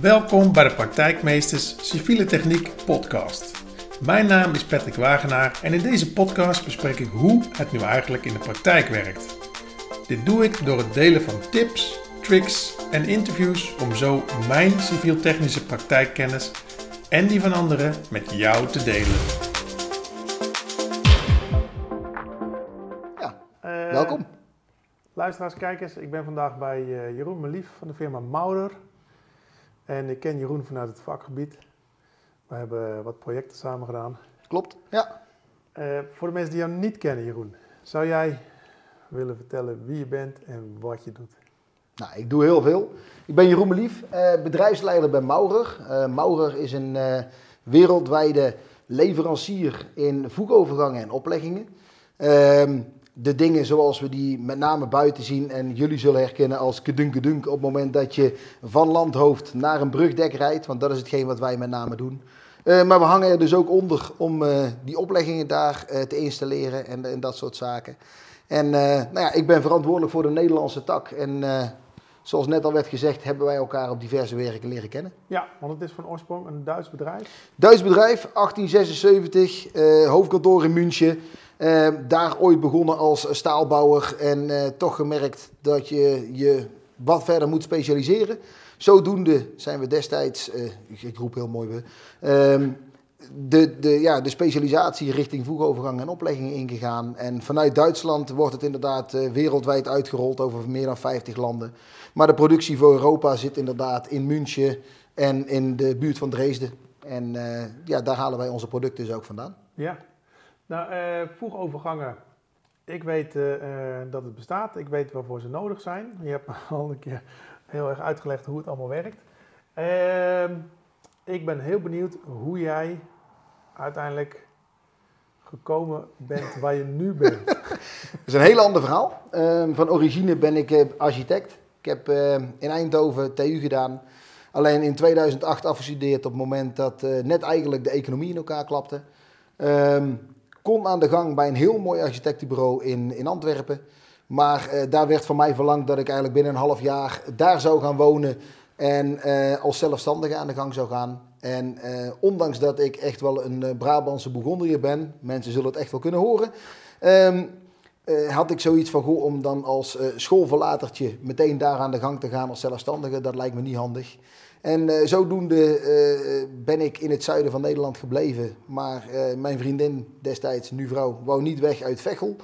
Welkom bij de Praktijkmeesters Civiele Techniek podcast. Mijn naam is Patrick Wagenaar en in deze podcast bespreek ik hoe het nu eigenlijk in de praktijk werkt. Dit doe ik door het delen van tips, tricks en interviews om zo mijn civiel-technische praktijkkennis en die van anderen met jou te delen. Ja, uh, welkom. Luisteraars, kijkers, ik ben vandaag bij uh, Jeroen Melief van de firma Mauder. En ik ken Jeroen vanuit het vakgebied. We hebben wat projecten samen gedaan. Klopt, ja. Uh, voor de mensen die jou niet kennen, Jeroen, zou jij willen vertellen wie je bent en wat je doet? Nou, ik doe heel veel. Ik ben Jeroen Melief, uh, bedrijfsleider bij Maurer. Uh, Maurer is een wereldwijde leverancier in voegovergangen en opleggingen. Ehm, de dingen zoals we die met name buiten zien en jullie zullen herkennen als kedunk op het moment dat je van landhoofd naar een brugdek rijdt, want dat is hetgeen wat wij met name doen. Uh, maar we hangen er dus ook onder om uh, die opleggingen daar uh, te installeren en, en, dat soort zaken. En nou ja, ik ben verantwoordelijk voor de Nederlandse tak en zoals net al werd gezegd, hebben wij elkaar op diverse werken leren kennen. Ja, want het is van oorsprong een Duits bedrijf. Duits bedrijf, 1876, hoofdkantoor in München. Uh, daar ooit begonnen als staalbouwer en uh, toch gemerkt dat je je wat verder moet specialiseren. Zodoende zijn we destijds, uh, ik roep heel mooi weer, ehm, de, de, ja, de specialisatie richting voegovergang en opleggingen ingegaan. En vanuit Duitsland wordt het inderdaad wereldwijd uitgerold over meer dan 50 landen. Maar de productie voor Europa zit inderdaad in München en in de buurt van Dresden. En ja, daar halen wij onze producten dus ook vandaan. Ja, nou, uh, voegovergangen. Ik weet uh, dat het bestaat. Ik weet waarvoor ze nodig zijn. Je hebt me al een keer heel erg uitgelegd hoe het allemaal werkt. Ehm, ik ben heel benieuwd hoe jij uiteindelijk gekomen bent waar je nu bent. Dat is een heel ander verhaal. Ehm, van origine ben ik architect. Ik heb in Eindhoven TU gedaan. Alleen in 2008 afgestudeerd op het moment dat net eigenlijk de economie in elkaar klapte. Ehm, Kom aan de gang bij een heel mooi architectenbureau in, in Antwerpen. Maar uh, daar werd van mij verlangd dat ik eigenlijk binnen een half jaar daar zou gaan wonen. En uh, als zelfstandige aan de gang zou gaan. En uh, ondanks dat ik echt wel een Brabantse Bourgondier ben, mensen zullen het echt wel kunnen horen. Um, had ik zoiets van, goh, om dan als schoolverlatertje meteen daar aan de gang te gaan als zelfstandige, dat lijkt me niet handig. En uh, zodoende ben ik in het zuiden van Nederland gebleven. Maar mijn vriendin destijds, nu vrouw, wou niet weg uit Vechel.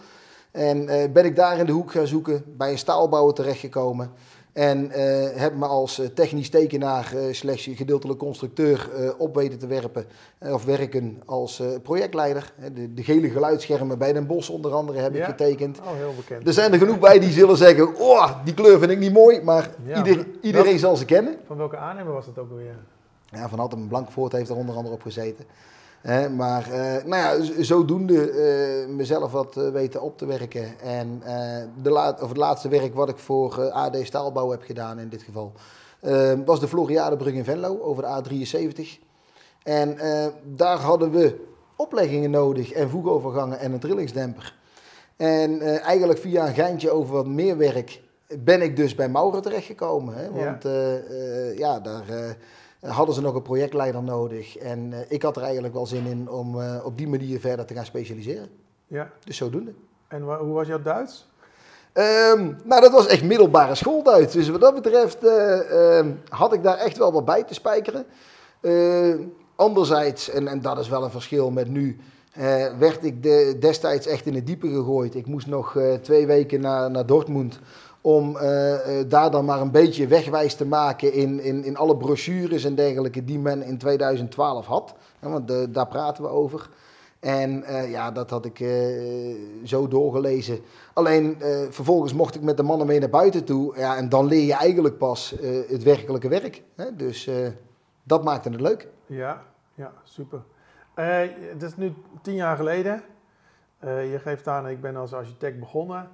En ben ik daar in de hoek gaan zoeken, bij een staalbouwer terechtgekomen. En heb me als technisch tekenaar slash gedeeltelijk constructeur op weten te werpen. of werken als projectleider. De, de, gele geluidsschermen bij Den Bosch onder andere heb ik getekend. Oh, heel bekend. Er zijn er genoeg bij die zullen zeggen, oh, die kleur vind ik niet mooi. Maar ieder, iedereen zal ze kennen. Van welke aannemer was dat ook alweer? Ja, Van Altem Blankvoort heeft er onder andere op gezeten. Maar uh, nou ja, zodoende uh, mezelf wat uh, weten op te werken. En de laat, of het laatste werk wat ik voor AD Staalbouw heb gedaan in dit geval, was de Floriadebrug in Venlo over de A73. En daar hadden we opleggingen nodig en voegovergangen en een trillingsdemper. En eigenlijk via een geintje over wat meer werk ben ik dus bij Maurer terechtgekomen. Hè? Want ja, ja daar hadden ze nog een projectleider nodig. En uh, ik had er eigenlijk wel zin in om uh, op die manier verder te gaan specialiseren. Ja. Dus zodoende. En hoe was jouw Duits? Um, nou, dat was echt middelbare schoolduits. Dus wat dat betreft uh, had ik daar echt wel wat bij te spijkeren. anderzijds, en, en dat is wel een verschil met nu, werd ik de, destijds echt in het diepe gegooid. Ik moest nog twee weken naar, naar Dortmund om uh, daar dan maar een beetje wegwijs te maken in, in, in alle brochures en dergelijke die men in 2012 had. want de, daar praten we over. En ja, dat had ik zo doorgelezen. Alleen vervolgens mocht ik met de mannen mee naar buiten toe. Ja, en dan leer je eigenlijk pas het werkelijke werk. Hè? Dus dat maakte het leuk. Ja, ja super. het is nu tien jaar geleden. je geeft aan, ik ben als architect begonnen.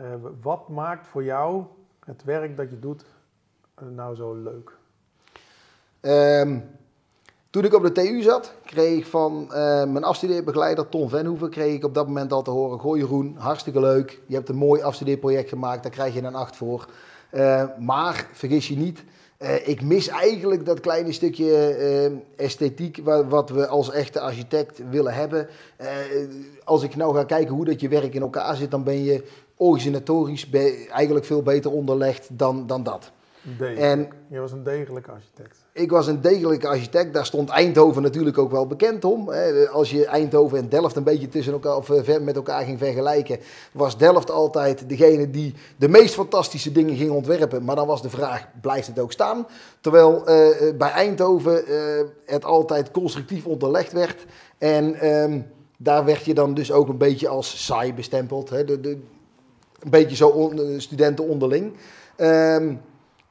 Uh, wat maakt voor jou het werk dat je doet uh, nou zo leuk? Um, toen ik op de TU zat, kreeg ik van uh, mijn afstudeerbegeleider Ton Venhoeven kreeg ik op dat moment al te horen: Gooi Jeroen, hartstikke leuk. Je hebt een mooi afstudeerproject gemaakt, daar krijg je een acht voor. maar vergis je niet, Eh, ik mis eigenlijk dat kleine stukje eh, esthetiek wat, we als echte architect willen hebben. Eh, als ik nou ga kijken hoe dat je werk in elkaar zit, dan ben je organisatorisch eigenlijk veel beter onderlegd dan, dan dat. En je was een degelijke architect. Ik was een degelijke architect. Daar stond Eindhoven natuurlijk ook wel bekend om. Als je Eindhoven en Delft een beetje tussen elkaar, of eh, met elkaar ging vergelijken, was Delft altijd degene die de meest fantastische dingen ging ontwerpen. Maar dan was de vraag: blijft het ook staan? Terwijl uh, bij Eindhoven uh, het altijd constructief onderlegd werd. En ehm, daar werd je dan dus ook een beetje als saai bestempeld. Hè? De, de, een beetje zo on, studenten onderling. Um,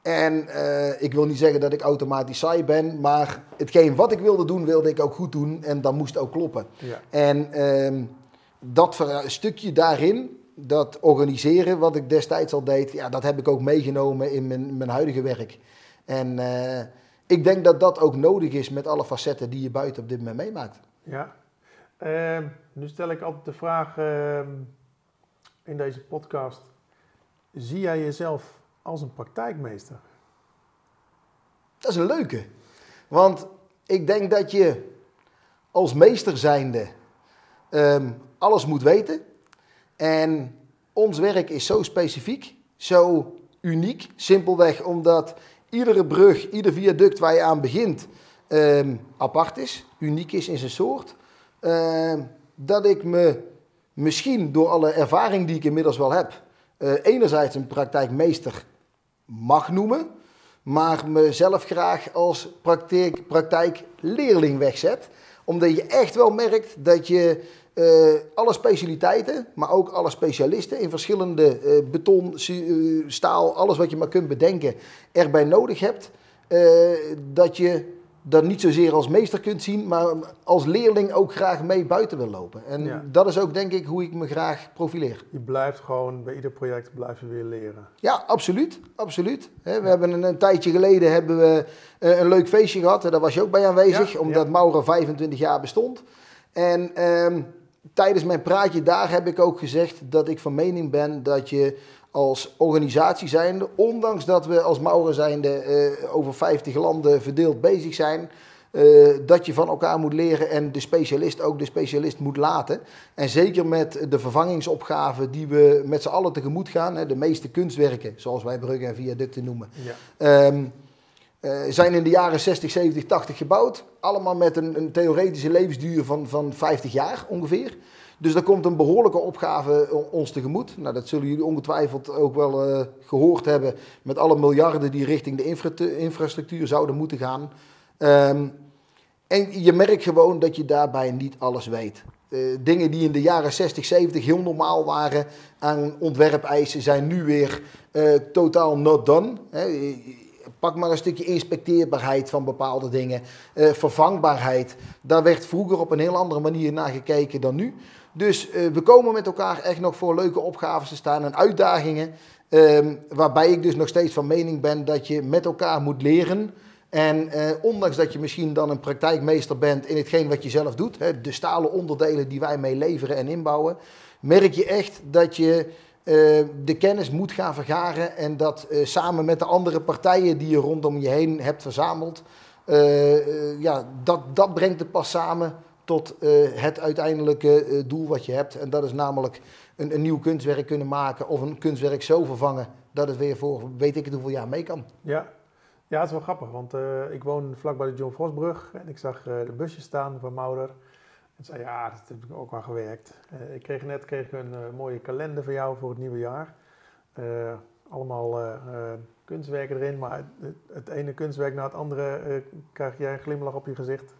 en uh, ik wil niet zeggen dat ik automatisch saai ben, maar hetgeen wat ik wilde doen, wilde ik ook goed doen en dat moest ook kloppen. Ja. En uh, dat stukje daarin, dat organiseren wat ik destijds al deed, ja, dat heb ik ook meegenomen in mijn, mijn huidige werk. En uh, ik denk dat dat ook nodig is met alle facetten die je buiten op dit moment meemaakt. Ja, ehm, nu stel ik altijd de vraag ehm, in deze podcast, zie jij jezelf als een praktijkmeester? Dat is een leuke. Want ik denk dat je als meester zijnde um, alles moet weten. En ons werk is zo specifiek, zo uniek. Simpelweg omdat iedere brug, ieder viaduct waar je aan begint, um, apart is, uniek is in zijn soort. Uh, dat ik me misschien door alle ervaring die ik inmiddels wel heb, uh, enerzijds een praktijkmeester mag noemen, maar mezelf graag als praktijk, praktijkleerling wegzet. Omdat je echt wel merkt dat je uh, alle specialiteiten, maar ook alle specialisten in verschillende uh, beton, staal, alles wat je maar kunt bedenken, erbij nodig hebt. dat je dat niet zozeer als meester kunt zien, maar als leerling ook graag mee buiten wil lopen. En dat is ook denk ik hoe ik me graag profileer. Je blijft gewoon bij ieder project blijf je weer leren. Ja, absoluut. absoluut. we hebben een, een, tijdje geleden hebben we eh, een leuk feestje gehad. Daar was je ook bij aanwezig, omdat Mauro 25 jaar bestond. En ehm, tijdens mijn praatje daar heb ik ook gezegd dat ik van mening ben dat je als organisatie zijnde, ondanks dat we als Mauren zijnde uh, over 50 landen verdeeld bezig zijn, uh, dat je van elkaar moet leren en de specialist ook de specialist moet laten. En zeker met de vervangingsopgaven die we met z'n allen tegemoet gaan, hè, de meeste kunstwerken, zoals wij bruggen en viaducten noemen, ja. um, uh, zijn in de jaren 60, 70, 80 gebouwd. Allemaal met een, een theoretische levensduur van, van 50 jaar ongeveer. Dus er komt een behoorlijke opgave ons tegemoet. Nou, dat zullen jullie ongetwijfeld ook wel uh, gehoord hebben met alle miljarden die richting de infra infrastructuur zouden moeten gaan. Um, en je merkt gewoon dat je daarbij niet alles weet. Uh, dingen die in de jaren 60, 70 heel normaal waren aan ontwerpeisen zijn nu weer uh, totaal not done. Pak maar een stukje inspecteerbaarheid van bepaalde dingen, vervangbaarheid. Daar werd vroeger op een heel andere manier naar gekeken dan nu. Dus uh, we komen met elkaar echt nog voor leuke opgaves te staan en uitdagingen. Um, waarbij ik dus nog steeds van mening ben dat je met elkaar moet leren. En uh, ondanks dat je misschien dan een praktijkmeester bent in hetgeen wat je zelf doet, hè, de stalen onderdelen die wij mee leveren en inbouwen, merk je echt dat je uh, de kennis moet gaan vergaren en dat samen met de andere partijen die je rondom je heen hebt verzameld, ja, dat, dat brengt het pas samen tot uh, het uiteindelijke uh, doel wat je hebt. En dat is namelijk een, een, nieuw kunstwerk kunnen maken of een kunstwerk zo vervangen dat het weer voor weet ik het hoeveel jaar mee kan. Ja, ja het is wel grappig, want uh, ik woon vlakbij de John Vosbrug en ik zag de busjes staan van Mauder. En zei, ja, dat heb ik ook wel gewerkt. ik kreeg net kreeg een mooie kalender van jou voor het nieuwe jaar. allemaal kunstwerken erin, maar het, het, ene kunstwerk na het andere krijg jij een glimlach op je gezicht.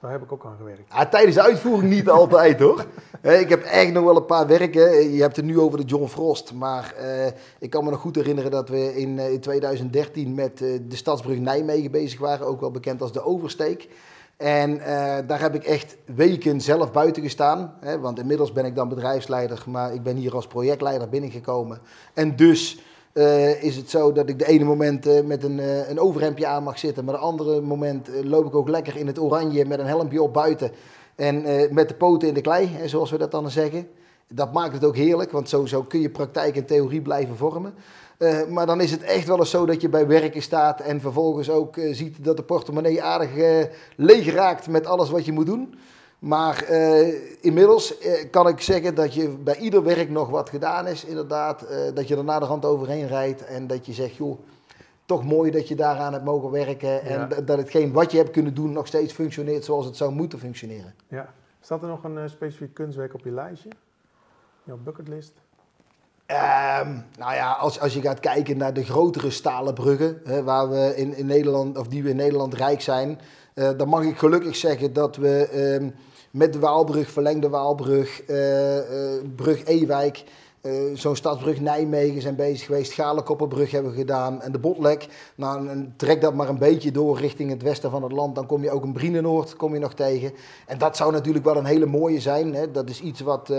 Daar heb ik ook aan gewerkt. Ja, tijdens de uitvoering niet altijd hoor. ik heb echt nog wel een paar werken. Je hebt het nu over de John Frost. Maar uh, ik kan me nog goed herinneren dat we in, uh, in 2013 met uh, de Stadsbrug Nijmegen bezig waren. Ook wel bekend als de Oversteek. En daar heb ik echt weken zelf buiten gestaan. Hè, want inmiddels ben ik dan bedrijfsleider. Maar ik ben hier als projectleider binnengekomen. En dus uh, is het zo dat ik de ene moment uh, met een, uh, een overhemdje aan mag zitten, maar de andere moment loop ik ook lekker in het oranje met een helmpje op buiten en met de poten in de klei, zoals we dat dan zeggen. Dat maakt het ook heerlijk, want zo kun je praktijk en theorie blijven vormen. Eh, maar dan is het echt wel eens zo dat je bij werken staat en vervolgens ook eh, ziet dat de portemonnee aardig leeg raakt met alles wat je moet doen. Maar inmiddels kan ik zeggen dat je bij ieder werk nog wat gedaan is, inderdaad. dat je er na de hand overheen rijdt en dat je zegt, joh, toch mooi dat je daaraan hebt mogen werken. En dat hetgeen wat je hebt kunnen doen nog steeds functioneert zoals het zou moeten functioneren. Ja. Staat er nog een specifiek kunstwerk op je lijstje? Jouw bucketlist? Um, nou ja, als, als je gaat kijken naar de grotere stalen bruggen, hè, waar we in, in Nederland, of die we in Nederland rijk zijn, dan mag ik gelukkig zeggen dat we um, met de Waalbrug, verlengde Waalbrug, uh, uh, brug Ewijk, Zo'n stadsbrug Nijmegen zijn bezig geweest. Galenkopperbrug hebben we gedaan. En de Botlek. Nou, en trek dat maar een beetje door richting het westen van het land. Dan kom je ook een Brienenoord kom je nog tegen. En dat zou natuurlijk wel een hele mooie zijn. Hè. Dat is iets wat...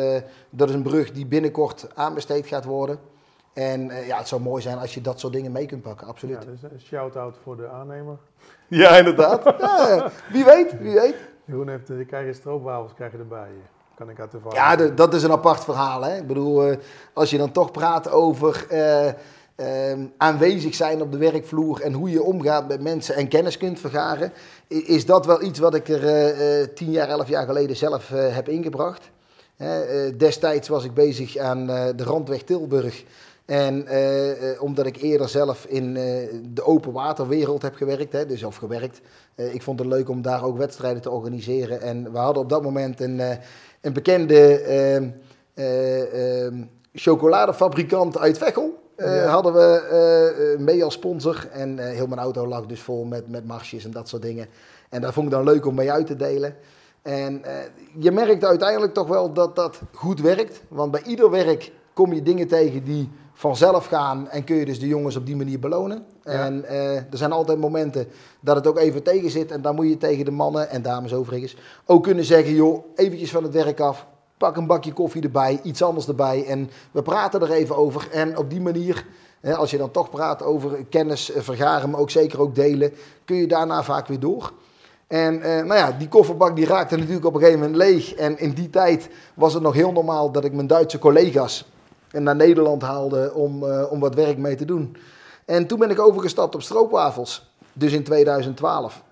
Dat is een brug die binnenkort aanbesteed gaat worden. En uh, ja, het zou mooi zijn als je dat soort dingen mee kunt pakken. Absoluut. Ja, dus een shout-out voor de aannemer. Ja, inderdaad. ja, wie weet, wie weet. Jeroen heeft, je krijgt je stroopwafels krijg je erbij. Kan ik uit de Ja, dat is een apart verhaal. Hè? Ik bedoel, uh, als je dan toch praat over uh, uh, aanwezig zijn op de werkvloer en hoe je omgaat met mensen en kennis kunt vergaren, is dat wel iets wat ik er tien jaar, elf jaar geleden zelf heb ingebracht. destijds was ik bezig aan de Randweg Tilburg. En omdat ik eerder zelf in de open waterwereld heb gewerkt, hè, dus of gewerkt, ik vond het leuk om daar ook wedstrijden te organiseren. En we hadden op dat moment een een bekende uh, uh, chocoladefabrikant uit Veghel. Hadden we mee als sponsor. En heel mijn auto lag dus vol met, met marsjes en dat soort dingen. En dat vond ik dan leuk om mee uit te delen. En je merkt uiteindelijk toch wel dat dat goed werkt. Want bij ieder werk kom je dingen tegen die vanzelf gaan. En kun je dus de jongens op die manier belonen. En er zijn altijd momenten dat het ook even tegen zit. En dan moet je tegen de mannen en dames overigens ook kunnen zeggen: joh, eventjes van het werk af. Pak een bakje koffie erbij, iets anders erbij. En we praten er even over. En op die manier, als je dan toch praat over kennis eh, vergaren, maar ook zeker ook delen, kun je daarna vaak weer door. En eh, nou ja, die kofferbak die raakte natuurlijk op een gegeven moment leeg. En in die tijd was het nog heel normaal dat ik mijn Duitse collega's naar Nederland haalde om, uh, om wat werk mee te doen. En toen ben ik overgestapt op stroopwafels dus in 2012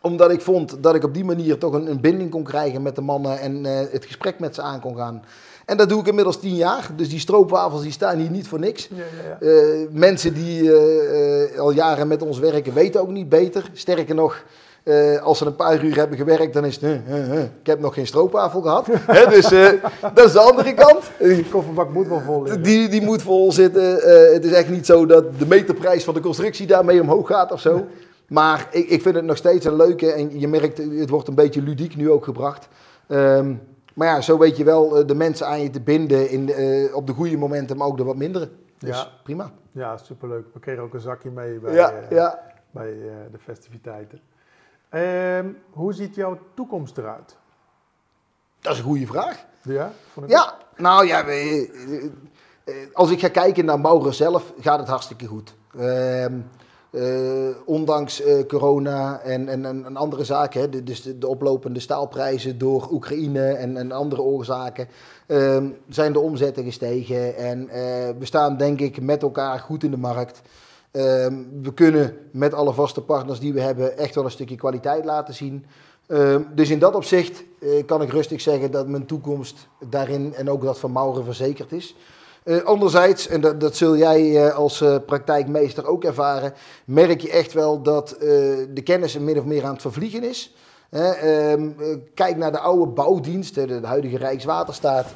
omdat ik vond dat ik op die manier toch een, een binding kon krijgen met de mannen en uh, het gesprek met ze aan kon gaan. En dat doe ik inmiddels tien jaar. Dus die stroopwafels die staan hier niet voor niks. Ja, ja, ja. Uh, mensen die uh, al jaren met ons werken weten ook niet beter. Sterker nog, uh, als ze een paar uur hebben gewerkt, dan is het, uh, uh, ik heb nog geen stroopwafel gehad. dus dat is de andere kant. Die kofferbak moet wel vol zitten. Die, die moet vol zitten. het is echt niet zo dat de meterprijs van de constructie daarmee omhoog gaat of zo. Maar ik, ik vind het nog steeds een leuke en je merkt, het wordt een beetje ludiek nu ook gebracht. Um, maar ja, zo weet je wel de mensen aan je te binden in, op de goede momenten, maar ook de wat mindere. Dus ja. prima. Ja, superleuk. We kregen ook een zakje mee bij, ja, ja. bij de festiviteiten. Ehm, hoe ziet jouw toekomst eruit? Dat is een goede vraag. Ja? ja, nou ja, als ik ga kijken naar Maurer zelf, gaat het hartstikke goed. Uh, uh, ondanks uh, corona en, en, en, andere zaken, hè, dus de, de, oplopende staalprijzen door Oekraïne en, en andere oorzaken, uh, zijn de omzetten gestegen. En eh, we staan denk ik met elkaar goed in de markt. Ehm, we kunnen met alle vaste partners die we hebben echt wel een stukje kwaliteit laten zien. Ehm, dus in dat opzicht uh, kan ik rustig zeggen dat mijn toekomst daarin en ook dat van Mauren verzekerd is. Uh, anderzijds, en dat, dat zul jij uh, als praktijkmeester ook ervaren, merk je echt wel dat de kennis min of meer aan het vervliegen is. Ehm, kijk naar de oude bouwdiensten, de, de huidige Rijkswaterstaat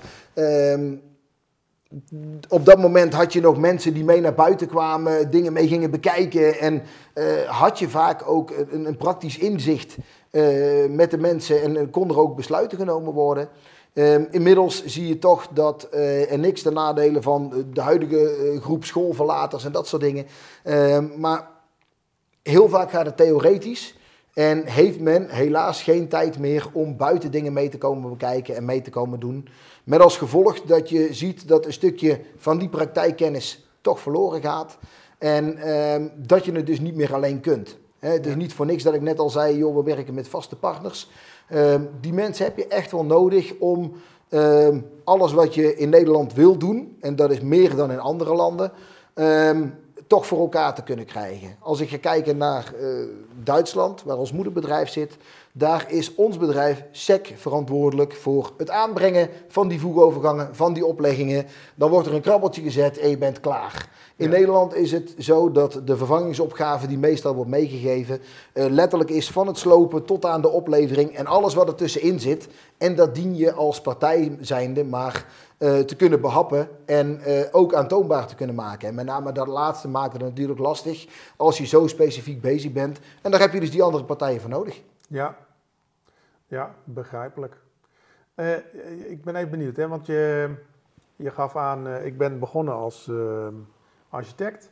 op dat moment had je nog mensen die mee naar buiten kwamen, dingen mee gingen bekijken. En uh, had je vaak ook een, een praktisch inzicht uh, met de mensen en, en kon er ook besluiten genomen worden. Um, inmiddels zie je toch dat uh, er niks ten nadelen van de huidige groep schoolverlaters en dat soort dingen. Um, maar heel vaak gaat het theoretisch. En heeft men helaas geen tijd meer om buiten dingen mee te komen bekijken en mee te komen doen. Met als gevolg dat je ziet dat een stukje van die praktijkkennis toch verloren gaat. En ehm, dat je het dus niet meer alleen kunt. het is niet voor niks dat ik net al zei, joh, we werken met vaste partners. Ehm, die mensen heb je echt wel nodig om ehm, alles wat je in Nederland wil doen, en dat is meer dan in andere landen, toch voor elkaar te kunnen krijgen. Als ik ga kijken naar eh, Duitsland, waar ons moederbedrijf zit, daar is ons bedrijf SEC verantwoordelijk voor het aanbrengen van die voegovergangen, van die opleggingen. Dan wordt er een krabbeltje gezet en je bent klaar. In Nederland is het zo dat de vervangingsopgave die meestal wordt meegegeven, uh, letterlijk is van het slopen tot aan de oplevering en alles wat er tussenin zit. En dat dien je als partij zijnde maar te kunnen behappen en uh, ook aantoonbaar te kunnen maken. En met name dat laatste maakt het natuurlijk lastig als je zo specifiek bezig bent. En daar heb je dus die andere partijen voor nodig. Ja, ja begrijpelijk. Uh, ik ben even benieuwd, hè, want je, je gaf aan, ik ben begonnen als architect.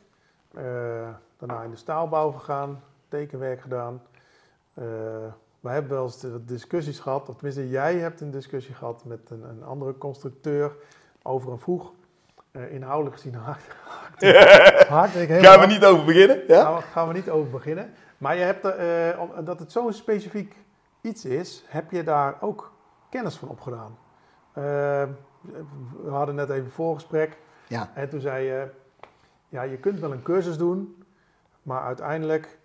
daarna in de staalbouw gegaan, tekenwerk gedaan. We hebben wel eens discussies gehad, of tenminste jij hebt een discussie gehad met een, een andere constructeur over een vroeg. Uh, inhoudelijk gezien hard gaan we niet over beginnen? Ja? Gaan, we, gaan we niet over beginnen. Maar je hebt er, uh, dat het zo'n specifiek iets is, heb je daar ook kennis van opgedaan. Uh, we hadden net even een voorgesprek. Ja. En toen zei je, ja, je kunt wel een cursus doen, maar uiteindelijk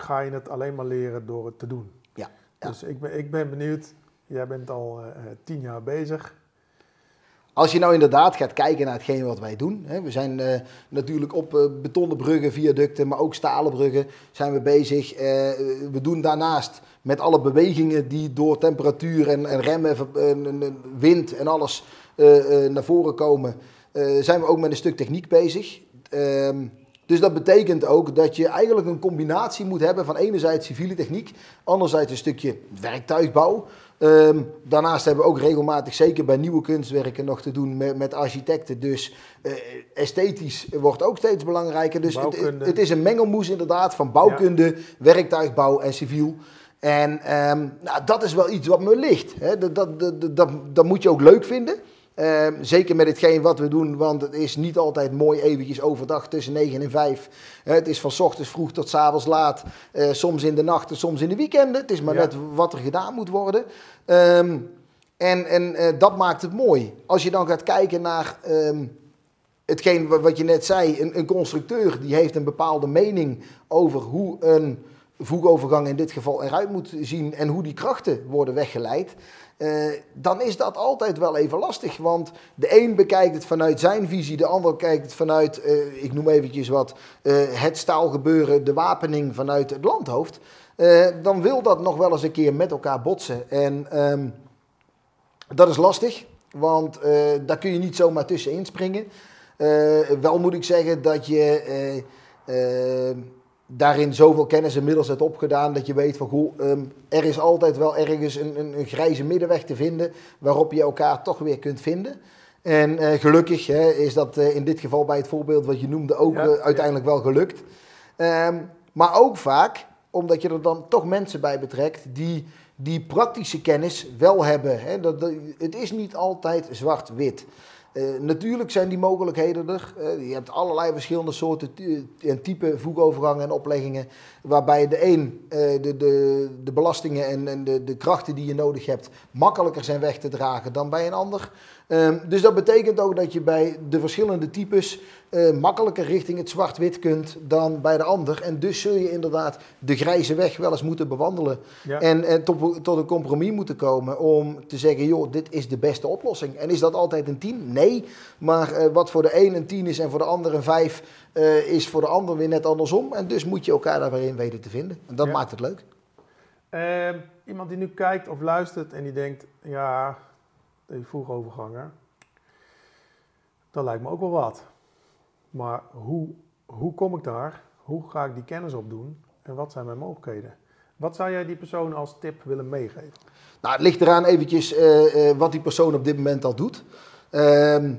ga je het alleen maar leren door het te doen. Ja. Dus ik ben, ik ben benieuwd, jij bent al tien jaar bezig. Als je nou inderdaad gaat kijken naar hetgeen wat wij doen. Hè, we zijn uh, natuurlijk op uh, betonnen bruggen, viaducten, maar ook stalen bruggen zijn we bezig. Uh, we doen daarnaast met alle bewegingen die door temperatuur en, en remmen, wind en alles naar voren komen, zijn we ook met een stuk techniek bezig. Ehm, dus dat betekent ook dat je eigenlijk een combinatie moet hebben van enerzijds civiele techniek, anderzijds een stukje werktuigbouw. Um, daarnaast hebben we ook regelmatig, zeker bij nieuwe kunstwerken, nog te doen met, met architecten. Dus uh, esthetisch wordt ook steeds belangrijker. Dus het, het, is een mengelmoes inderdaad van bouwkunde, werktuigbouw en civiel. En um, nou, dat is wel iets wat me ligt. Hè. Dat, dat, dat, dat, dat moet je ook leuk vinden. Uh, zeker met hetgeen wat we doen, want het is niet altijd mooi eventjes overdag tussen 9 en 5. Uh, het is van ochtends vroeg tot s avonds laat, uh, soms in de nachten, soms in de weekenden. Het is maar net wat er gedaan moet worden. Um, en en eh, dat maakt het mooi. Als je dan gaat kijken naar um, hetgeen wat je net zei, een, een, constructeur die heeft een bepaalde mening over hoe een voegovergang in dit geval eruit moet zien en hoe die krachten worden weggeleid. Uh, dan is dat altijd wel even lastig. Want de een bekijkt het vanuit zijn visie, de ander kijkt het vanuit, uh, ik noem eventjes wat, uh, het staalgebeuren, de wapening vanuit het landhoofd. dan wil dat nog wel eens een keer met elkaar botsen. En um, dat is lastig, want daar kun je niet zomaar tussenin springen. wel moet ik zeggen dat je daarin zoveel kennis inmiddels hebt opgedaan dat je weet van goh, um, er is altijd wel ergens een, een, een, grijze middenweg te vinden waarop je elkaar toch weer kunt vinden. En uh, gelukkig hè, is dat uh, in dit geval bij het voorbeeld wat je noemde ook ja, uh, uiteindelijk ja. wel gelukt. Um, maar ook vaak omdat je er dan toch mensen bij betrekt die die praktische kennis wel hebben. Hè. Dat, dat, het is niet altijd zwart-wit. Uh, natuurlijk zijn die mogelijkheden er. Uh, je hebt allerlei verschillende soorten en type voegovergangen en opleggingen. Waarbij de een uh, de, de, de belastingen en, en de, de krachten die je nodig hebt makkelijker zijn weg te dragen dan bij een ander. Um, dus dat betekent ook dat je bij de verschillende types uh, makkelijker richting het zwart-wit kunt dan bij de ander. En dus zul je inderdaad de grijze weg wel eens moeten bewandelen. Ja. En, en tot, tot, een compromis moeten komen om te zeggen, joh, dit is de beste oplossing. En is dat altijd een 10? Nee. Maar uh, wat voor de een een 10 is en voor de ander een 5, uh, is voor de ander weer net andersom. En dus moet je elkaar daar weer in weten te vinden. En dat ja. maakt het leuk. Ehm, iemand die nu kijkt of luistert en die denkt, ja die vroegoverganger, dat lijkt me ook wel wat. Maar hoe, hoe kom ik daar? Hoe ga ik die kennis opdoen? En wat zijn mijn mogelijkheden? Wat zou jij die persoon als tip willen meegeven? Nou, het ligt eraan eventjes uh, uh, wat die persoon op dit moment al doet. Uh,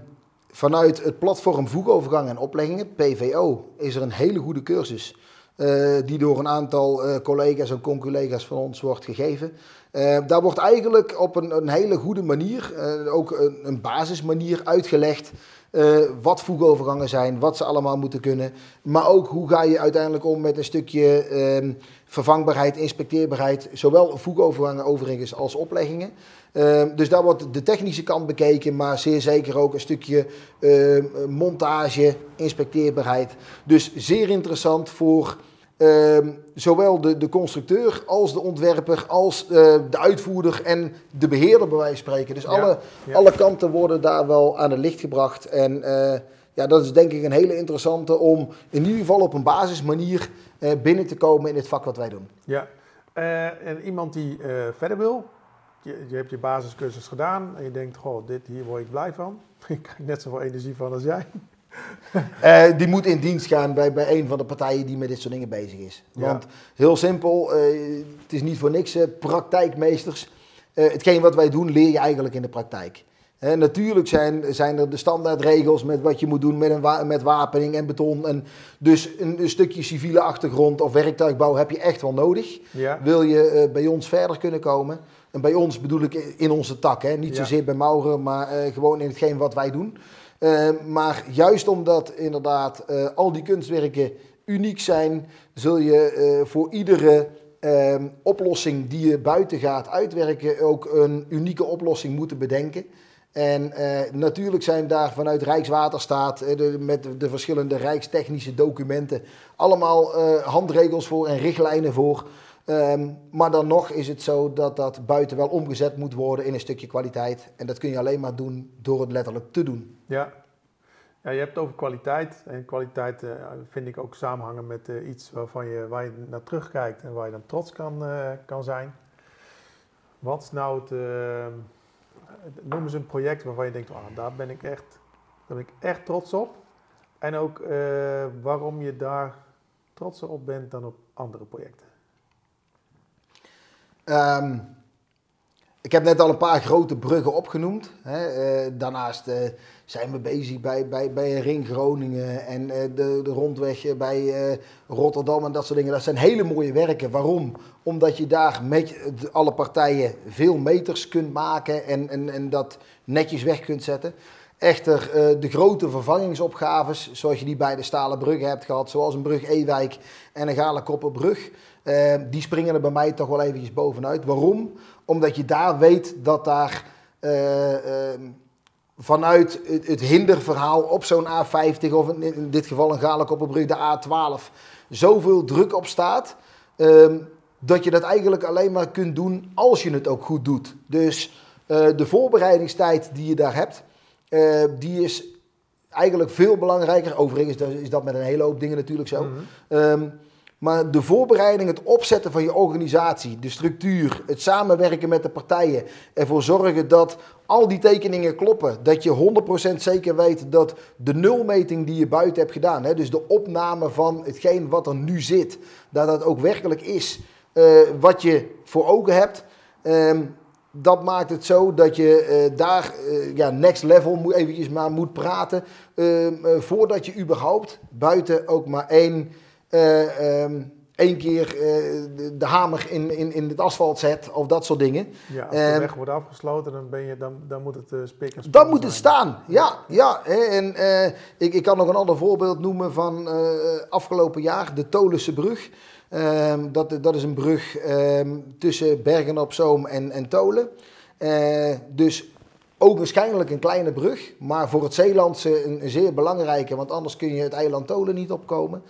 vanuit het platform Voegovergang en Opleggingen, PVO, is er een hele goede cursus. Uh, die door een aantal collega's en conculega's van ons wordt gegeven. Uh, daar wordt eigenlijk op een, een hele goede manier, uh, ook een, een, basismanier uitgelegd Uh, wat voegovergangen zijn, wat ze allemaal moeten kunnen. Maar ook hoe ga je uiteindelijk om met een stukje uh, vervangbaarheid, inspecteerbaarheid. Zowel voegovergangen overigens als opleggingen. Uh, dus daar wordt de technische kant bekeken, maar zeer zeker ook een stukje montage, inspecteerbaarheid. Dus zeer interessant voor Ehm, zowel de, de constructeur als de ontwerper, als uh, de uitvoerder en de beheerder bij wijze van spreken. Dus alle, alle kanten worden daar wel aan het licht gebracht. En uh, ja, dat is denk ik een hele interessante om in ieder geval op een basismanier uh, binnen te komen in het vak wat wij doen. Ja, en iemand die verder wil, je, je, hebt je basiscursus gedaan en je denkt, goh, dit, hier word ik blij van. ik krijg net zoveel energie van als jij. Uh, die moet in dienst gaan bij, bij een van de partijen die met dit soort dingen bezig is. Want heel simpel, uh, het is niet voor niks uh, praktijkmeesters. hetgeen wat wij doen leer je eigenlijk in de praktijk. natuurlijk zijn, zijn er de standaardregels met wat je moet doen met, een wa met wapening en beton. En dus een, een, stukje civiele achtergrond of werktuigbouw heb je echt wel nodig. Ja. Wil je bij ons verder kunnen komen. En bij ons bedoel ik in onze tak, hè? niet zozeer bij Mauren, maar gewoon in hetgeen wat wij doen. Uh, maar juist omdat inderdaad uh, al die kunstwerken uniek zijn, zul je uh, voor iedere ehm, oplossing die je buiten gaat uitwerken ook een unieke oplossing moeten bedenken. En natuurlijk zijn daar vanuit Rijkswaterstaat met de verschillende rijkstechnische documenten allemaal handregels voor en richtlijnen voor. Um, maar dan nog is het zo dat dat buiten wel omgezet moet worden in een stukje kwaliteit. En dat kun je alleen maar doen door het letterlijk te doen. Ja, ja je hebt het over kwaliteit. En kwaliteit uh, vind ik ook samenhangen met uh, iets waarvan je, waar je naar terugkijkt en waar je dan trots kan, uh, kan zijn. Wat is nou het, noem eens een project waarvan je denkt, oh, daar, ben ik echt, daar ben ik echt trots op. En ook waarom je daar trotser op bent dan op andere projecten. Um, ik heb net al een paar grote bruggen opgenoemd. Hè. Uh, daarnaast uh, zijn we bezig bij, bij, bij Ring Groningen en uh, de, de rondweg bij Rotterdam en dat soort dingen. Dat zijn hele mooie werken. Waarom? Omdat je daar met alle partijen veel meters kunt maken en, en, en dat netjes weg kunt zetten. Echter, de grote vervangingsopgaves, zoals je die bij de Stalen Bruggen hebt gehad, zoals een brug Ewijk en een Galenkopperbrug, die springen er bij mij toch wel eventjes bovenuit. Waarom? Omdat je daar weet dat daar uh, vanuit het, het, hinderverhaal op zo'n A50 of in, dit geval een Galenkopperbrug, de A12, zoveel druk op staat. Uh, dat je dat eigenlijk alleen maar kunt doen als je het ook goed doet. Dus uh, de voorbereidingstijd die je daar hebt, uh, die is eigenlijk veel belangrijker. Overigens is dat met een hele hoop dingen natuurlijk zo. Mm -hmm. Maar de voorbereiding, het opzetten van je organisatie, de structuur, het samenwerken met de partijen, ervoor zorgen dat al die tekeningen kloppen. Dat je 100% zeker weet dat de nulmeting die je buiten hebt gedaan, hè, dus de opname van hetgeen wat er nu zit, dat dat ook werkelijk is uh, wat je voor ogen hebt. Uh, dat maakt het zo dat je uh, daar uh, ja, next level moet, eventjes maar moet praten. Ehm, voordat je überhaupt buiten ook maar één um, één keer uh, de, hamer in, in, in het asfalt zet of dat soort dingen. Ja, als de um, weg wordt afgesloten, dan, ben je, dan, dan moet het uh, spik en Dan moet het staan, ja. ja en uh, ik, ik kan nog een ander voorbeeld noemen van afgelopen jaar, de Tolense brug. Um, dat, dat is een brug tussen Bergen op Zoom en, en Tolen. dus ook waarschijnlijk een kleine brug, maar voor het Zeelandse een, een zeer belangrijke, want anders kun je het eiland Tolen niet opkomen.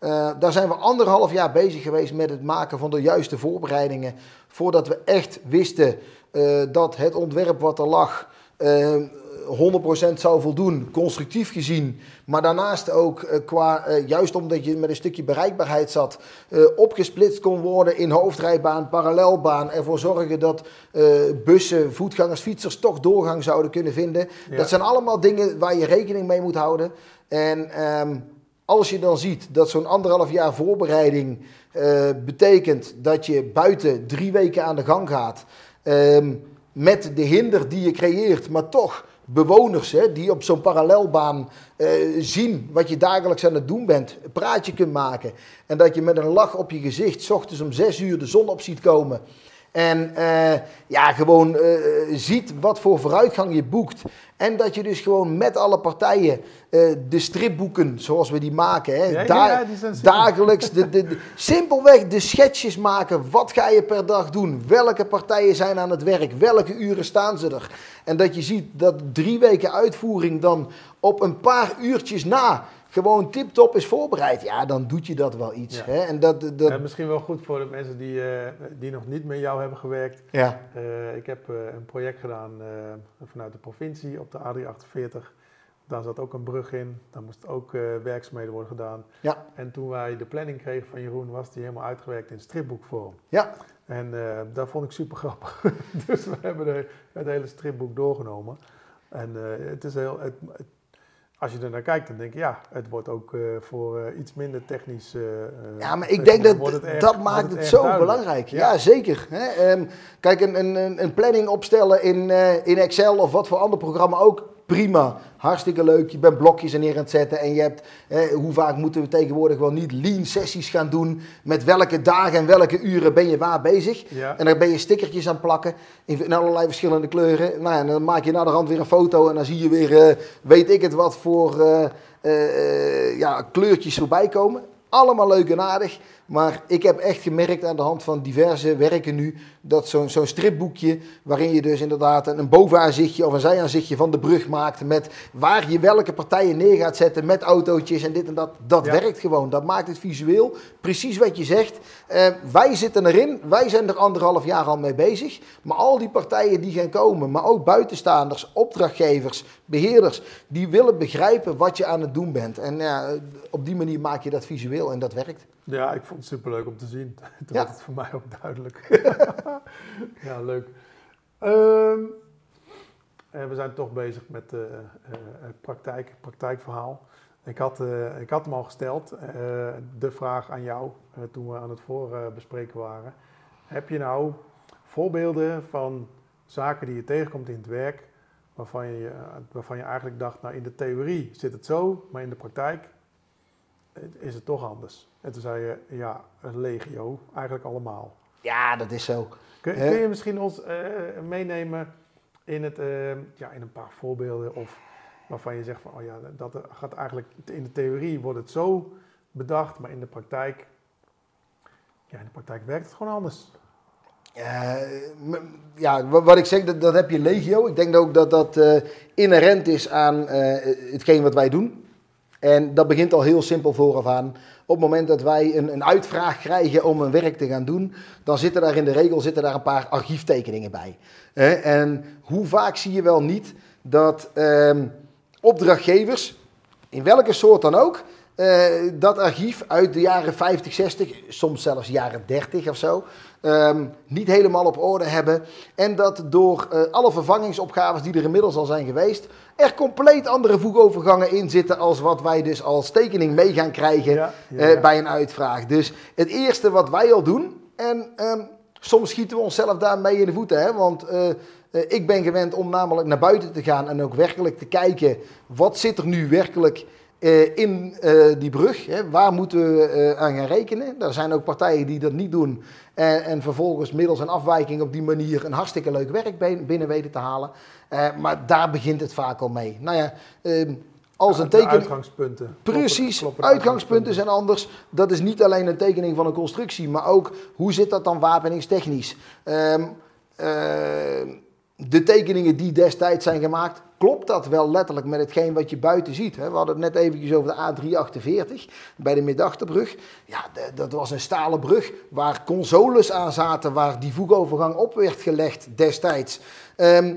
Uh, daar zijn we anderhalf jaar bezig geweest met het maken van de juiste voorbereidingen. Voordat we echt wisten uh, dat het ontwerp wat er lag uh, eh, 100% zou voldoen, constructief gezien. Maar daarnaast ook qua, juist omdat je met een stukje bereikbaarheid zat, opgesplitst kon worden in hoofdrijbaan, parallelbaan. Ervoor zorgen dat bussen, voetgangers, fietsers toch doorgang zouden kunnen vinden. Ja. Dat zijn allemaal dingen waar je rekening mee moet houden. En um, als je dan ziet dat zo'n anderhalf jaar voorbereiding uh, betekent dat je buiten drie weken aan de gang gaat. Uh, met de hinder die je creëert, maar toch bewoners hè, die op zo'n parallelbaan uh, zien wat je dagelijks aan het doen bent, een praatje kunt maken. En dat je met een lach op je gezicht, s ochtends om zes uur de zon op ziet komen. En uh, ja, gewoon uh, ziet wat voor vooruitgang je boekt. En dat je dus gewoon met alle partijen uh, de stripboeken zoals we die maken, hè, Ja, da- ja, die zijn super. dagelijks, de, de, de- simpelweg de schetsjes maken. Wat ga je per dag doen? Welke partijen zijn aan het werk? Welke uren staan ze er? En dat je ziet dat drie weken uitvoering dan op een paar uurtjes na gewoon tip-top is voorbereid. Ja, dan doet je dat wel iets. Ja. Hè? En dat, dat, Ja, misschien wel goed voor de mensen die, eh, die nog niet met jou hebben gewerkt. ja. Eh, ik heb eh, een project gedaan vanuit de provincie op de A348. Daar zat ook een brug in. Daar moesten ook werkzaamheden worden gedaan. Ja. En toen wij de planning kregen van Jeroen, was die helemaal uitgewerkt in stripboekvorm. Ja. En dat vond ik super grappig. dus we hebben de, het hele stripboek doorgenomen. En het is heel. Het, het- als je er naar kijkt, dan denk je ja, het wordt ook eh, voor eh, iets minder technisch. eh, Ja, maar ik denk dat wordt het erg- dat maakt het zo duidelijk. belangrijk. Ja, Ja. zeker. Hè? Ehm, kijk, een, een, een- planning opstellen in, in Excel of wat voor ander programma ook, prima. Hartstikke leuk. Je bent blokjes er neer aan het zetten en je hebt, eh, hoe vaak moeten we tegenwoordig wel niet lean sessies gaan doen, met welke dagen en welke uren ben je waar bezig. Ja. En dan ben je stickertjes aan het plakken in, allerlei verschillende kleuren. Nou ja, en dan maak je na de rand weer een foto en dan zie je weer, eh, weet ik het wat, voor eh, eh, ja, kleurtjes voorbij komen. Allemaal leuk en aardig. Maar ik heb echt gemerkt aan de hand van diverse werken nu, dat zo'n zo'n stripboekje, waarin je dus inderdaad een bovenaanzichtje of een zijaanzichtje van de brug maakt, met waar je welke partijen neer gaat zetten, met autootjes en dit en dat, dat Ja. werkt gewoon. Dat maakt het visueel. Precies wat je zegt. Eh, wij zitten erin, wij zijn er anderhalf jaar al mee bezig. Maar al die partijen die gaan komen, maar ook buitenstaanders, opdrachtgevers, beheerders, die willen begrijpen wat je aan het doen bent. En ja, op die manier maak je dat visueel en dat werkt. Ja, ik vond het superleuk om te zien. Toen Ja. werd het voor mij ook duidelijk. ja, leuk. Ehm, eh, we zijn toch bezig met het praktijk, praktijkverhaal. Ik had, ik had hem al gesteld, de vraag aan jou, toen we aan het voorbespreken waren. Heb je nou voorbeelden van zaken die je tegenkomt in het werk, waarvan je, waarvan je eigenlijk dacht, nou in de theorie zit het zo, maar in de praktijk is het toch anders. En toen zei je, ja, een legio, eigenlijk allemaal. Ja, dat is zo. Kun, kun je misschien ons eh, meenemen in, het, eh, ja, in een paar voorbeelden of waarvan je zegt van, oh ja, dat gaat eigenlijk, in de theorie wordt het zo bedacht, maar in de praktijk, ja, in de praktijk werkt het gewoon anders. Eh, ja, wa- wat ik zeg, dat, dat heb je legio. Ik denk ook dat dat inherent is aan hetgeen wat wij doen. En dat begint al heel simpel vooraf aan. Op het moment dat wij een, een uitvraag krijgen om een werk te gaan doen, dan zitten daar in de regel zitten daar een paar archieftekeningen bij. En hoe vaak zie je wel niet dat ehm, opdrachtgevers, in welke soort dan ook, eh, dat archief uit de jaren 50, 60, soms zelfs jaren 30 of zo, ehm, niet helemaal op orde hebben. En dat door eh, alle vervangingsopgaves die er inmiddels al zijn geweest, er compleet andere voegovergangen in zitten als wat wij dus als tekening mee gaan krijgen Ja, ja, eh, bij een uitvraag. Dus het eerste wat wij al doen, en ehm, soms schieten we onszelf daarmee in de voeten, hè, want ik ben gewend om namelijk naar buiten te gaan en ook werkelijk te kijken, wat zit er nu werkelijk eh, in eh, die brug? Hè? Waar moeten we eh, aan gaan rekenen? Er zijn ook partijen die dat niet doen en, en vervolgens middels een afwijking op die manier een hartstikke leuk werk bin- binnen weten te halen. Maar daar begint het vaak al mee. Nou ja, ehm, als een tekening... uitgangspunten. Precies, Kloppen- uitgangspunten zijn anders. Dat is niet alleen een tekening van een constructie, maar ook hoe zit dat dan wapeningstechnisch? Ehm, ehm, de tekeningen die destijds zijn gemaakt, klopt dat wel letterlijk met hetgeen wat je buiten ziet? Hè? We hadden het net eventjes over de A348 bij de Middachterbrug. Ja, dat was een stalen brug waar consoles aan zaten, waar die voegovergang op werd gelegd destijds. Ehm,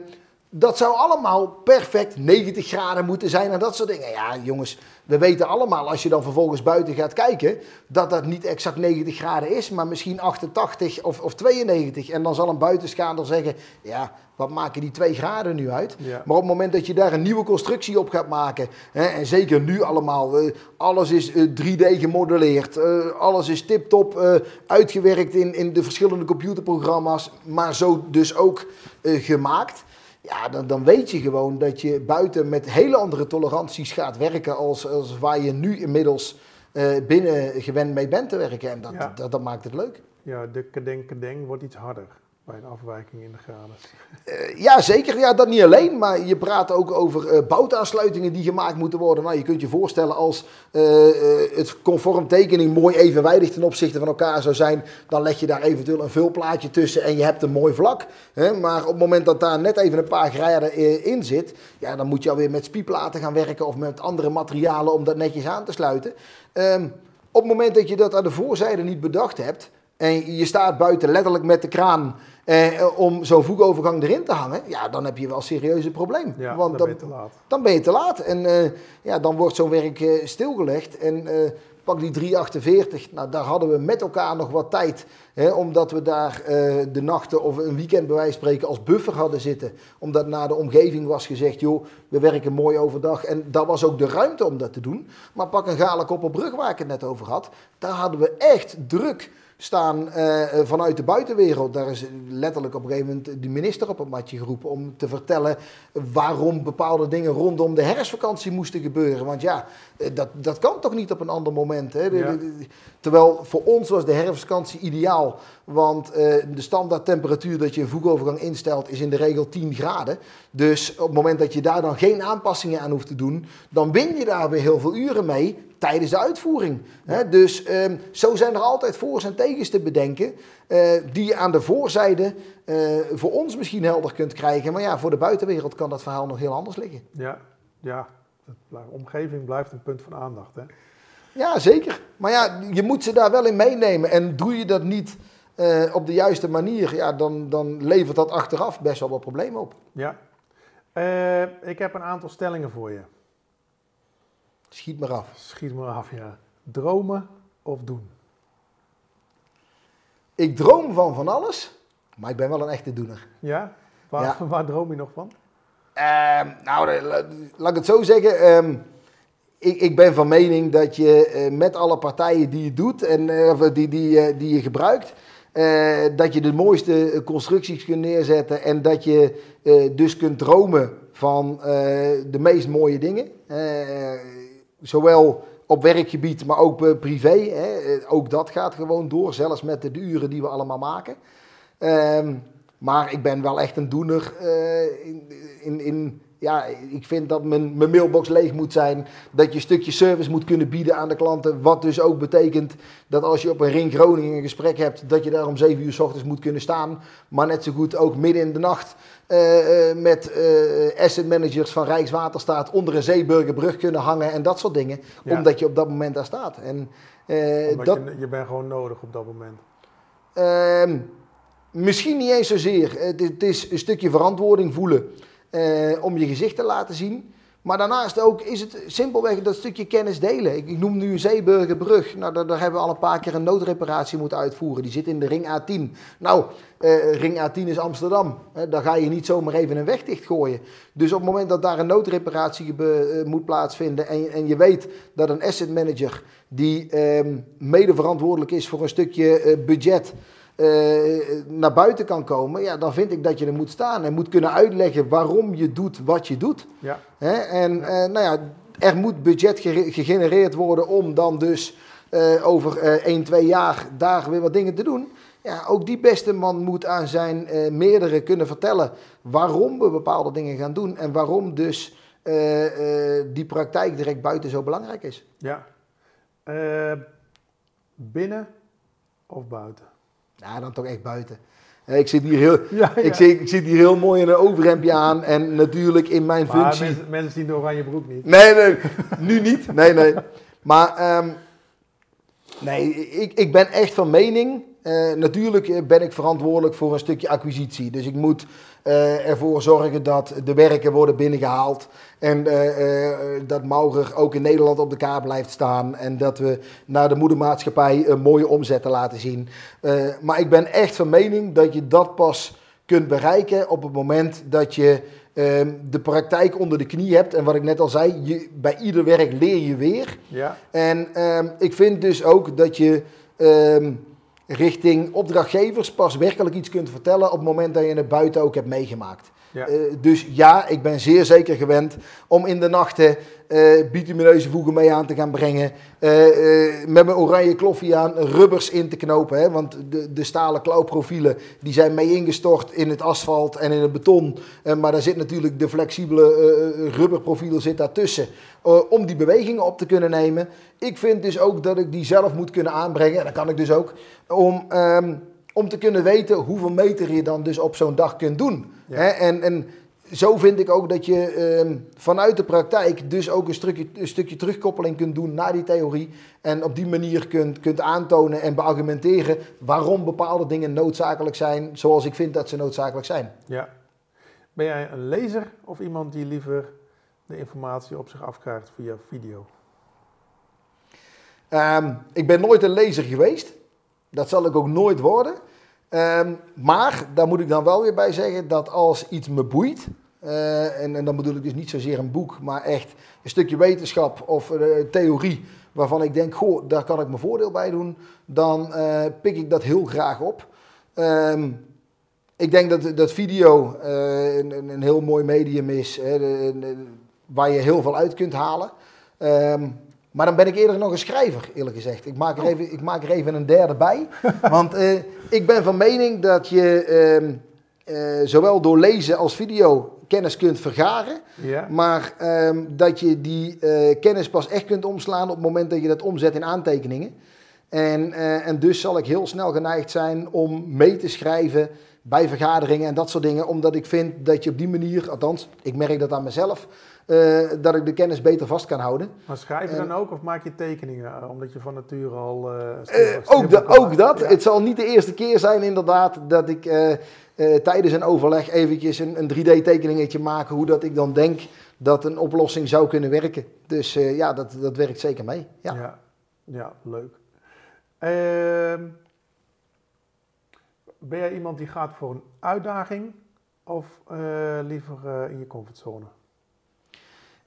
dat zou allemaal perfect 90 graden moeten zijn en dat soort dingen. Ja, jongens, we weten allemaal als je dan vervolgens buiten gaat kijken, dat dat niet exact 90 graden is, maar misschien 88 of, of 92. En dan zal een buitenstaander zeggen, ja, wat maken die 2 graden nu uit? Ja. Maar op het moment dat je daar een nieuwe constructie op gaat maken, hè, en zeker nu allemaal, eh, alles is eh, 3D gemodelleerd, eh, alles is tip-top eh, uitgewerkt in, in de verschillende computerprogramma's, maar zo dus ook eh, gemaakt. Ja, dan, dan weet je gewoon dat je buiten met hele andere toleranties gaat werken als, als waar je nu inmiddels eh, binnen gewend mee bent te werken. En dat, Ja. dat, dat maakt het leuk. Ja, de kadeng wordt iets harder. Bij een afwijking in de graden. Uh, ja, zeker. Ja, dat niet alleen. Maar je praat ook over uh, boutaansluitingen die gemaakt moeten worden. Nou, je kunt je voorstellen als uh, het conform tekening mooi evenwijdig ten opzichte van elkaar zou zijn. Dan leg je daar eventueel een vulplaatje tussen en je hebt een mooi vlak. Hè? Maar op het moment dat daar net even een paar graden in zit. Ja, dan moet je alweer met spieplaten gaan werken of met andere materialen om dat netjes aan te sluiten. Um, op het moment dat je dat aan de voorzijde niet bedacht hebt en je staat buiten letterlijk met de kraan eh, om zo'n voegovergang erin te hangen, ja, dan heb je wel een serieuze probleem. Ja, Want dan, ben je te laat. Dan ben je te laat. En eh, ja, dan wordt zo'n werk eh, stilgelegd. En eh, pak die 348, nou, daar hadden we met elkaar nog wat tijd. Hè, omdat we daar de nachten of een weekend bij wijze van spreken als buffer hadden zitten. Omdat na de omgeving was gezegd, joh, we werken mooi overdag. En dat was ook de ruimte om dat te doen. Maar pak een Galenkopperbrug waar ik het net over had. Daar hadden we echt druk staan uh, vanuit de buitenwereld. Daar is letterlijk op een gegeven moment de minister op het matje geroepen om te vertellen waarom bepaalde dingen rondom de herfstvakantie moesten gebeuren. Want ja, eh, dat, dat kan toch niet op een ander moment. Hè? terwijl voor ons was de herfstvakantie ideaal. Want uh, de standaard temperatuur dat je een voegovergang instelt is in de regel 10 graden. Dus op het moment dat je daar dan geen aanpassingen aan hoeft te doen, dan win je daar weer heel veel uren mee tijdens de uitvoering. Dus um, zo zijn er altijd voor's en tegens te bedenken, uh, die je aan de voorzijde uh, voor ons misschien helder kunt krijgen. Maar ja, voor de buitenwereld kan dat verhaal nog heel anders liggen. Ja, ja. De omgeving blijft een punt van aandacht. Hè? Ja, zeker. Maar ja, je moet ze daar wel in meenemen. En doe je dat niet uh, op de juiste manier, ja, dan, dan levert dat achteraf best wel wat problemen op. Ja. ik heb een aantal stellingen voor je. Schiet maar af. Schiet maar af, ja. Dromen of doen? Ik droom van van alles, maar ik ben wel een echte doener. Ja? Waar, ja. waar droom je nog van? Uh, nou, laat ik het zo zeggen. Um, ik, ik, ben van mening dat je uh, met alle partijen die je doet en uh, die, die, uh, die je gebruikt, dat je de mooiste constructies kunt neerzetten en dat je dus kunt dromen van de meest mooie dingen zowel op werkgebied, maar ook eh, privé. Hè. Eh, ook dat gaat gewoon door, zelfs met de uren die we allemaal maken. Ehm, maar ik ben wel echt een doener in, in, in, ja, ik vind dat mijn, mijn mailbox leeg moet zijn. Dat je een stukje service moet kunnen bieden aan de klanten. Wat dus ook betekent dat als je op een Ring Groningen een gesprek hebt, dat je daar om 7 uur s ochtends moet kunnen staan. Maar net zo goed ook midden in de nacht uh, met uh, asset managers van Rijkswaterstaat onder een Zeeburgerbrug kunnen hangen en dat soort dingen. Omdat je op dat moment daar staat. En, uh, dat, je, je bent gewoon nodig op dat moment. Uh, misschien niet eens zozeer. Het, het is een stukje verantwoording voelen om je gezicht te laten zien. Maar daarnaast ook is het simpelweg dat stukje kennis delen. Ik, noem nu Zeeburgerbrug. Nou, daar, daar, hebben we al een paar keer een noodreparatie moeten uitvoeren. Die zit in de ring A10. Nou, uh, ring A10 is Amsterdam. Hè, daar ga je niet zomaar even een weg dichtgooien. Dus op het moment dat daar een noodreparatie uh, moet plaatsvinden... En, en, je weet dat een asset manager die uh, mede verantwoordelijk is voor een stukje uh, budget... Uh, naar buiten kan komen, ja, dan vind ik dat je er moet staan en moet kunnen uitleggen waarom je doet wat je doet. Ja. Hè? En ja. Uh, nou ja, er moet budget gegenereerd worden om dan dus uh, over 1, 2 jaar daar weer wat dingen te doen. Ja, ook die beste man moet aan zijn meerdere kunnen vertellen waarom we bepaalde dingen gaan doen en waarom dus die praktijk direct buiten zo belangrijk is. Ja. binnen of buiten? Ja, dan toch echt buiten. Ik zit, hier heel, ja, ja. Ik, zit, ik zit hier heel mooi in een overhemdje aan en natuurlijk in mijn maar functie... Mensen, mensen zien de oranje broek niet. Nee, nee, nu niet. Nee, nee. Maar um, nee, ik, ik ben echt van mening uh, natuurlijk ben ik verantwoordelijk voor een stukje acquisitie. Dus ik moet ervoor zorgen dat de werken worden binnengehaald. En uh, dat Maurer ook in Nederland op de kaart blijft staan. En dat we naar de moedermaatschappij een mooie omzetten laten zien. maar ik ben echt van mening dat je dat pas kunt bereiken op het moment dat je ehm, de praktijk onder de knie hebt. En wat ik net al zei, je, bij ieder werk leer je weer. Ja. En ehm, ik vind dus ook dat je ehm, richting opdrachtgevers pas werkelijk iets kunt vertellen op het moment dat je het buiten ook hebt meegemaakt. Ja. dus ja, ik ben zeer zeker gewend om in de nachten uh, bitumineuze voegen mee aan te gaan brengen. met mijn oranje kloffie aan rubbers in te knopen. Hè, want de, de stalen klauwprofielen die zijn mee ingestort in het asfalt en in het beton. maar daar zit natuurlijk de flexibele rubberprofiel zit daartussen. om die bewegingen op te kunnen nemen. Ik vind dus ook dat ik die zelf moet kunnen aanbrengen. En dat kan ik dus ook. Om... Ehm, om te kunnen weten hoeveel meter je dan dus op zo'n dag kunt doen. Hè? En, en zo vind ik ook dat je ehm, vanuit de praktijk dus ook een stukje, een stukje terugkoppeling kunt doen naar die theorie. En op die manier kunt, kunt aantonen en beargumenteren waarom bepaalde dingen noodzakelijk zijn zoals ik vind dat ze noodzakelijk zijn. Ja. Ben jij een lezer of iemand die liever de informatie op zich afkrijgt via video? Um, ik ben nooit een lezer geweest. Dat zal ik ook nooit worden. Um, maar daar moet ik dan wel weer bij zeggen dat als iets me boeit, uh, en, en, dan bedoel ik dus niet zozeer een boek, maar echt een stukje wetenschap of uh, theorie waarvan ik denk, goh, daar kan ik mijn voordeel bij doen, dan uh, pik ik dat heel graag op. Um, ik denk dat, dat video een, een, heel mooi medium is, hè, waar je heel veel uit kunt halen. Um, maar dan ben ik eerder nog een schrijver, eerlijk gezegd. Ik maak er even, ik maak er even een derde bij. Want uh, ik ben van mening dat je uh, uh, zowel door lezen als video kennis kunt vergaren. Ja. Maar ehm, dat je die kennis pas echt kunt omslaan op het moment dat je dat omzet in aantekeningen. En, en dus zal ik heel snel geneigd zijn om mee te schrijven bij vergaderingen en dat soort dingen. Omdat ik vind dat je op die manier, althans, ik merk dat aan mezelf uh, dat ik de kennis beter vast kan houden. Maar schrijf je dan ook of maak je tekeningen? Uh, omdat je van nature al... Uh, ook, de, ook dat. Het zal niet de eerste keer zijn inderdaad dat ik tijdens een overleg eventjes een, een 3D-tekeningetje maak. Hoe dat ik dan denk dat een oplossing zou kunnen werken. Dus ja, dat, dat werkt zeker mee. Ja, ja, ja leuk. Ehm, ben jij iemand die gaat voor een uitdaging of liever in je comfortzone?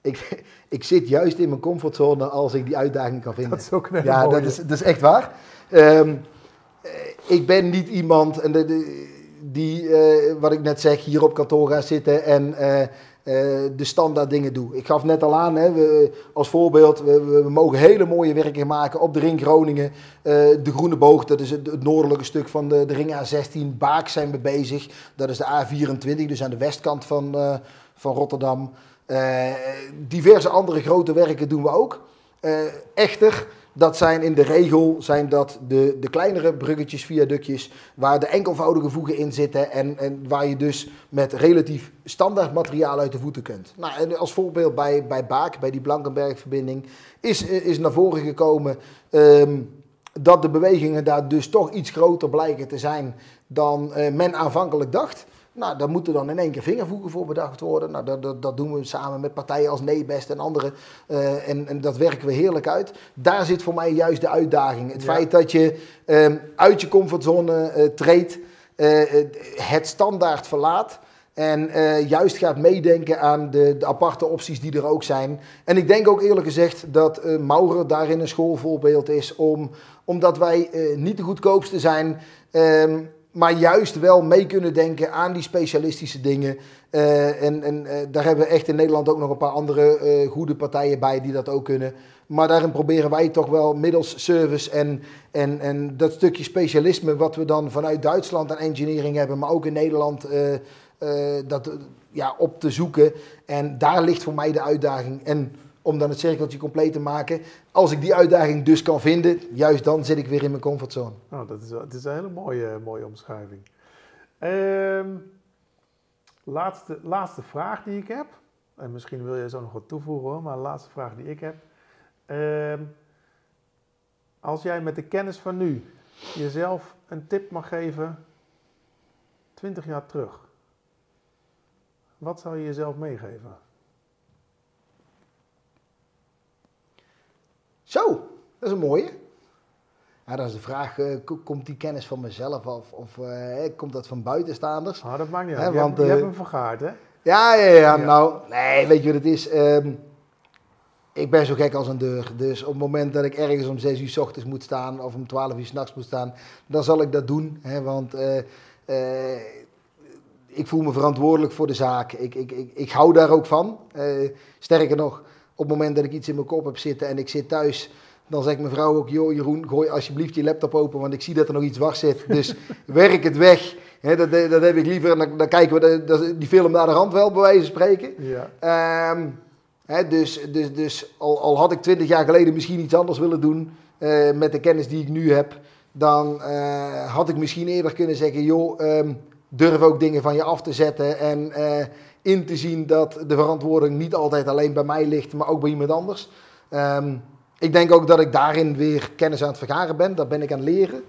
Ik, ik zit juist in mijn comfortzone als ik die uitdaging kan vinden. Dat is ook een Ja, dat is, dat is echt waar. Um, ik ben niet iemand en de, die, uh, wat ik net zeg, hier op kantoor gaat zitten en uh, uh, de standaard dingen doe. Ik gaf net al aan, hè, we, als voorbeeld, we, we, mogen hele mooie werken maken op de ring Groningen. de Groene Boog, dat is het, het, noordelijke stuk van de, de ring A16. Baak zijn we bezig, dat is de A24, dus aan de westkant van, van Rotterdam. Uh, diverse andere grote werken doen we ook. Uh, echter, dat zijn in de regel zijn dat de, de kleinere bruggetjes, viaductjes, waar de enkelvoudige voegen in zitten en, en waar je dus met relatief standaard materiaal uit de voeten kunt. Nou, en als voorbeeld bij, bij Baak, bij die Blankenberg-verbinding, is, is naar voren gekomen um, dat de bewegingen daar dus toch iets groter blijken te zijn dan men aanvankelijk dacht. Nou, daar moeten dan in één keer vingervoegen voor bedacht worden. Nou, dat, dat, dat doen we samen met partijen als Nebest en anderen. Uh, en, en, dat werken we heerlijk uit. Daar zit voor mij juist de uitdaging. Het feit dat je um, uit je comfortzone uh, treedt, uh, het standaard verlaat. En juist gaat meedenken aan de, de, aparte opties die er ook zijn. En ik denk ook eerlijk gezegd dat Maurer daarin een schoolvoorbeeld is. Om, omdat wij niet de goedkoopste zijn. Um, maar juist wel mee kunnen denken aan die specialistische dingen. Uh, en en uh, daar hebben we echt in Nederland ook nog een paar andere uh, goede partijen bij die dat ook kunnen. Maar daarin proberen wij toch wel middels service en, en, en dat stukje specialisme wat we dan vanuit Duitsland aan engineering hebben, maar ook in Nederland dat, ja, op te zoeken. En daar ligt voor mij de uitdaging. En om dan het cirkeltje compleet te maken. Als ik die uitdaging dus kan vinden, juist dan zit ik weer in mijn comfortzone. Nou, dat is, dat is een hele mooie, mooie omschrijving. Ehm, laatste, laatste vraag die ik heb. En misschien wil je zo nog wat toevoegen hoor, maar de laatste vraag die ik heb. Ehm, als jij met de kennis van nu jezelf een tip mag geven, 20 jaar terug. Wat zou je jezelf meegeven? Zo, dat is een mooie. Ja, dat is de vraag, uh, komt die kennis van mezelf of, of uh, komt dat van buitenstaanders? Oh, dat maakt niet uit. Je, want, hebt, je hebt hem vergaard, hè? Ja, ja, ja, nou, nee, weet je wat het is? Um, ik ben zo gek als een deur. Dus op het moment dat ik ergens om 6 uur s ochtends moet staan of om 12 uur s'nachts moet staan, dan zal ik dat doen. Hè, want uh, ik voel me verantwoordelijk voor de zaak. Ik, ik, ik, ik hou daar ook van. Uh, sterker nog, op het moment dat ik iets in mijn kop heb zitten en ik zit thuis, dan zegt mijn vrouw ook: Joh, Jeroen, gooi alsjeblieft je laptop open, want ik zie dat er nog iets dwars zit. Dus werk het weg. dat, dat heb ik liever. Dan, dan kijken we die film naar de rand wel, bij wijze van spreken. Ja. Um, dus dus, dus al, al, had ik twintig jaar geleden misschien iets anders willen doen uh, met de kennis die ik nu heb, dan uh, had ik misschien eerder kunnen zeggen: joh, um, durf ook dingen van je af te zetten en uh, in te zien dat de verantwoording niet altijd alleen bij mij ligt, maar ook bij iemand anders. Um, ik denk ook dat ik daarin weer kennis aan het vergaren ben. Dat ben ik aan het leren.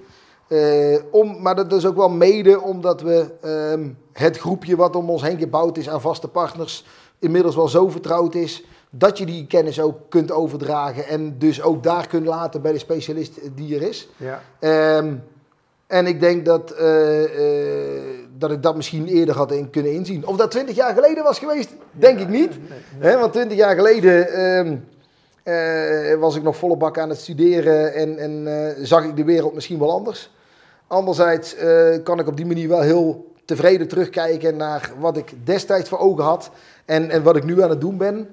Uh, om, maar dat is ook wel mede omdat we um, het groepje wat om ons heen gebouwd is aan vaste partners inmiddels wel zo vertrouwd is dat je die kennis ook kunt overdragen en dus ook daar kunt laten bij de specialist die er is. Ja. Um, en ik denk dat, uh, uh, dat ik dat misschien eerder had in kunnen inzien. Of dat twintig jaar geleden was geweest, denk ik niet. Nee, nee. He, want twintig jaar geleden um, uh, was ik nog volle bak aan het studeren en, en zag ik de wereld misschien wel anders. Anderzijds kan ik op die manier wel heel tevreden terugkijken naar wat ik destijds voor ogen had en, en wat ik nu aan het doen ben.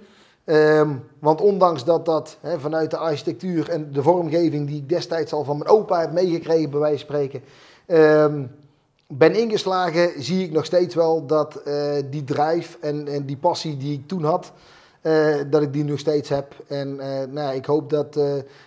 Um, want ondanks dat dat vanuit de architectuur en de vormgeving die ik destijds al van mijn opa heb meegekregen, bij wijze van spreken, um, ben ingeslagen, zie ik nog steeds wel dat uh, die drive en, en, die passie die ik toen had, uh, dat ik die nog steeds heb. En uh, nou, ik hoop dat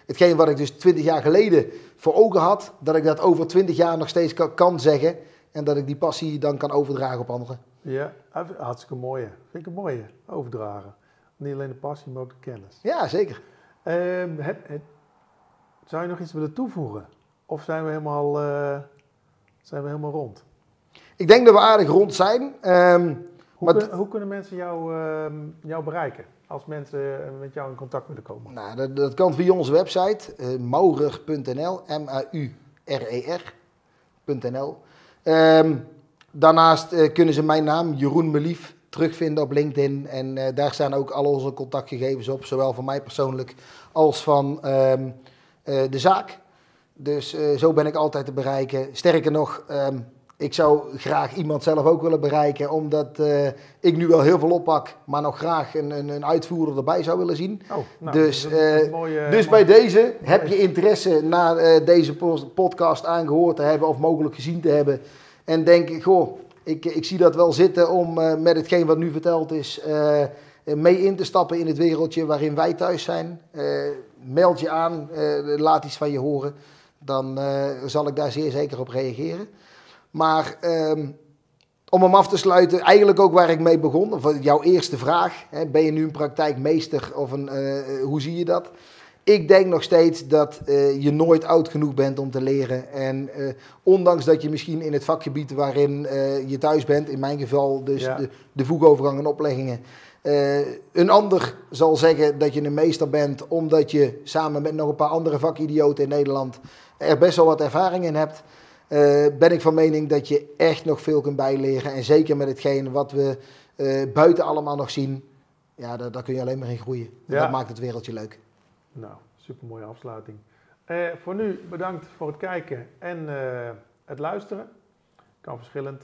hetgeen wat ik dus twintig jaar geleden voor ogen had, dat ik dat over twintig jaar nog steeds kan, kan zeggen. En dat ik die passie dan kan overdragen op anderen. Ja, hartstikke mooie. Vind ik een mooie, overdragen. Niet alleen de passie, maar ook de kennis. Ja, zeker. Het, zou je nog iets willen toevoegen? Of zijn we helemaal, zijn we helemaal rond? Ik denk dat we aardig rond zijn. Um, hoe, kun, hoe, kunnen mensen jou, uh, jou bereiken? Als mensen eh, met jou in contact willen komen? Nou, dat, dat kan via onze website, uh, maurer.nl, M-A-U-R-E-R.nl. Um, daarnaast uh, kunnen ze mijn naam, Jeroen Melief, terugvinden op LinkedIn. En uh, daar staan ook al onze contactgegevens op, zowel van mij persoonlijk als van um, de zaak. Dus uh, zo ben ik altijd te bereiken. Sterker nog, um, ik zou graag iemand zelf ook willen bereiken, omdat ik nu wel heel veel oppak, maar nog graag een, een, een uitvoerder erbij zou willen zien. Oh, nou, dus mooie, dus bij deze, heb je interesse na deze podcast aangehoord te hebben of mogelijk gezien te hebben. En denk ik, goh, ik, ik zie dat wel zitten om uh, met hetgeen wat nu verteld is uh, mee in te stappen in het wereldje waarin wij thuis zijn. Uh, meld je aan, laat iets van je horen. Dan zal ik daar zeer zeker op reageren. Maar ehm, om hem af te sluiten, eigenlijk ook waar ik mee begon, of jouw eerste vraag. Hè, ben je nu een praktijkmeester of een, hoe zie je dat? Ik denk nog steeds dat uh, je nooit oud genoeg bent om te leren. En uh, ondanks dat je misschien in het vakgebied waarin je thuis bent, in mijn geval dus ja. de, de voegovergang en opleggingen, een ander zal zeggen dat je een meester bent, omdat je samen met nog een paar andere vakidioten in Nederland er best wel wat ervaring in hebt. ben ik van mening dat je echt nog veel kunt bijleren. En zeker met hetgeen wat we buiten allemaal nog zien, ja, daar, daar kun je alleen maar in groeien. Ja. Dat maakt het wereldje leuk. Nou, super mooie afsluiting. Uh, voor nu bedankt voor het kijken en het luisteren. Kan verschillend.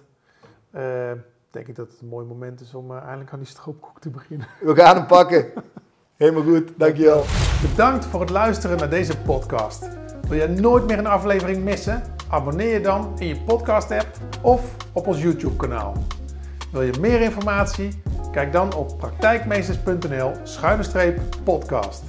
Denk ik dat het een mooi moment is om eindelijk aan die stroopkoek te beginnen. We gaan hem pakken. Helemaal goed, dankjewel. Bedankt voor het luisteren naar deze podcast. Wil je nooit meer een aflevering missen? Abonneer je dan in je podcast app of op ons YouTube kanaal. Wil je meer informatie? Kijk dan op praktijkmeesters.nl schuine podcast.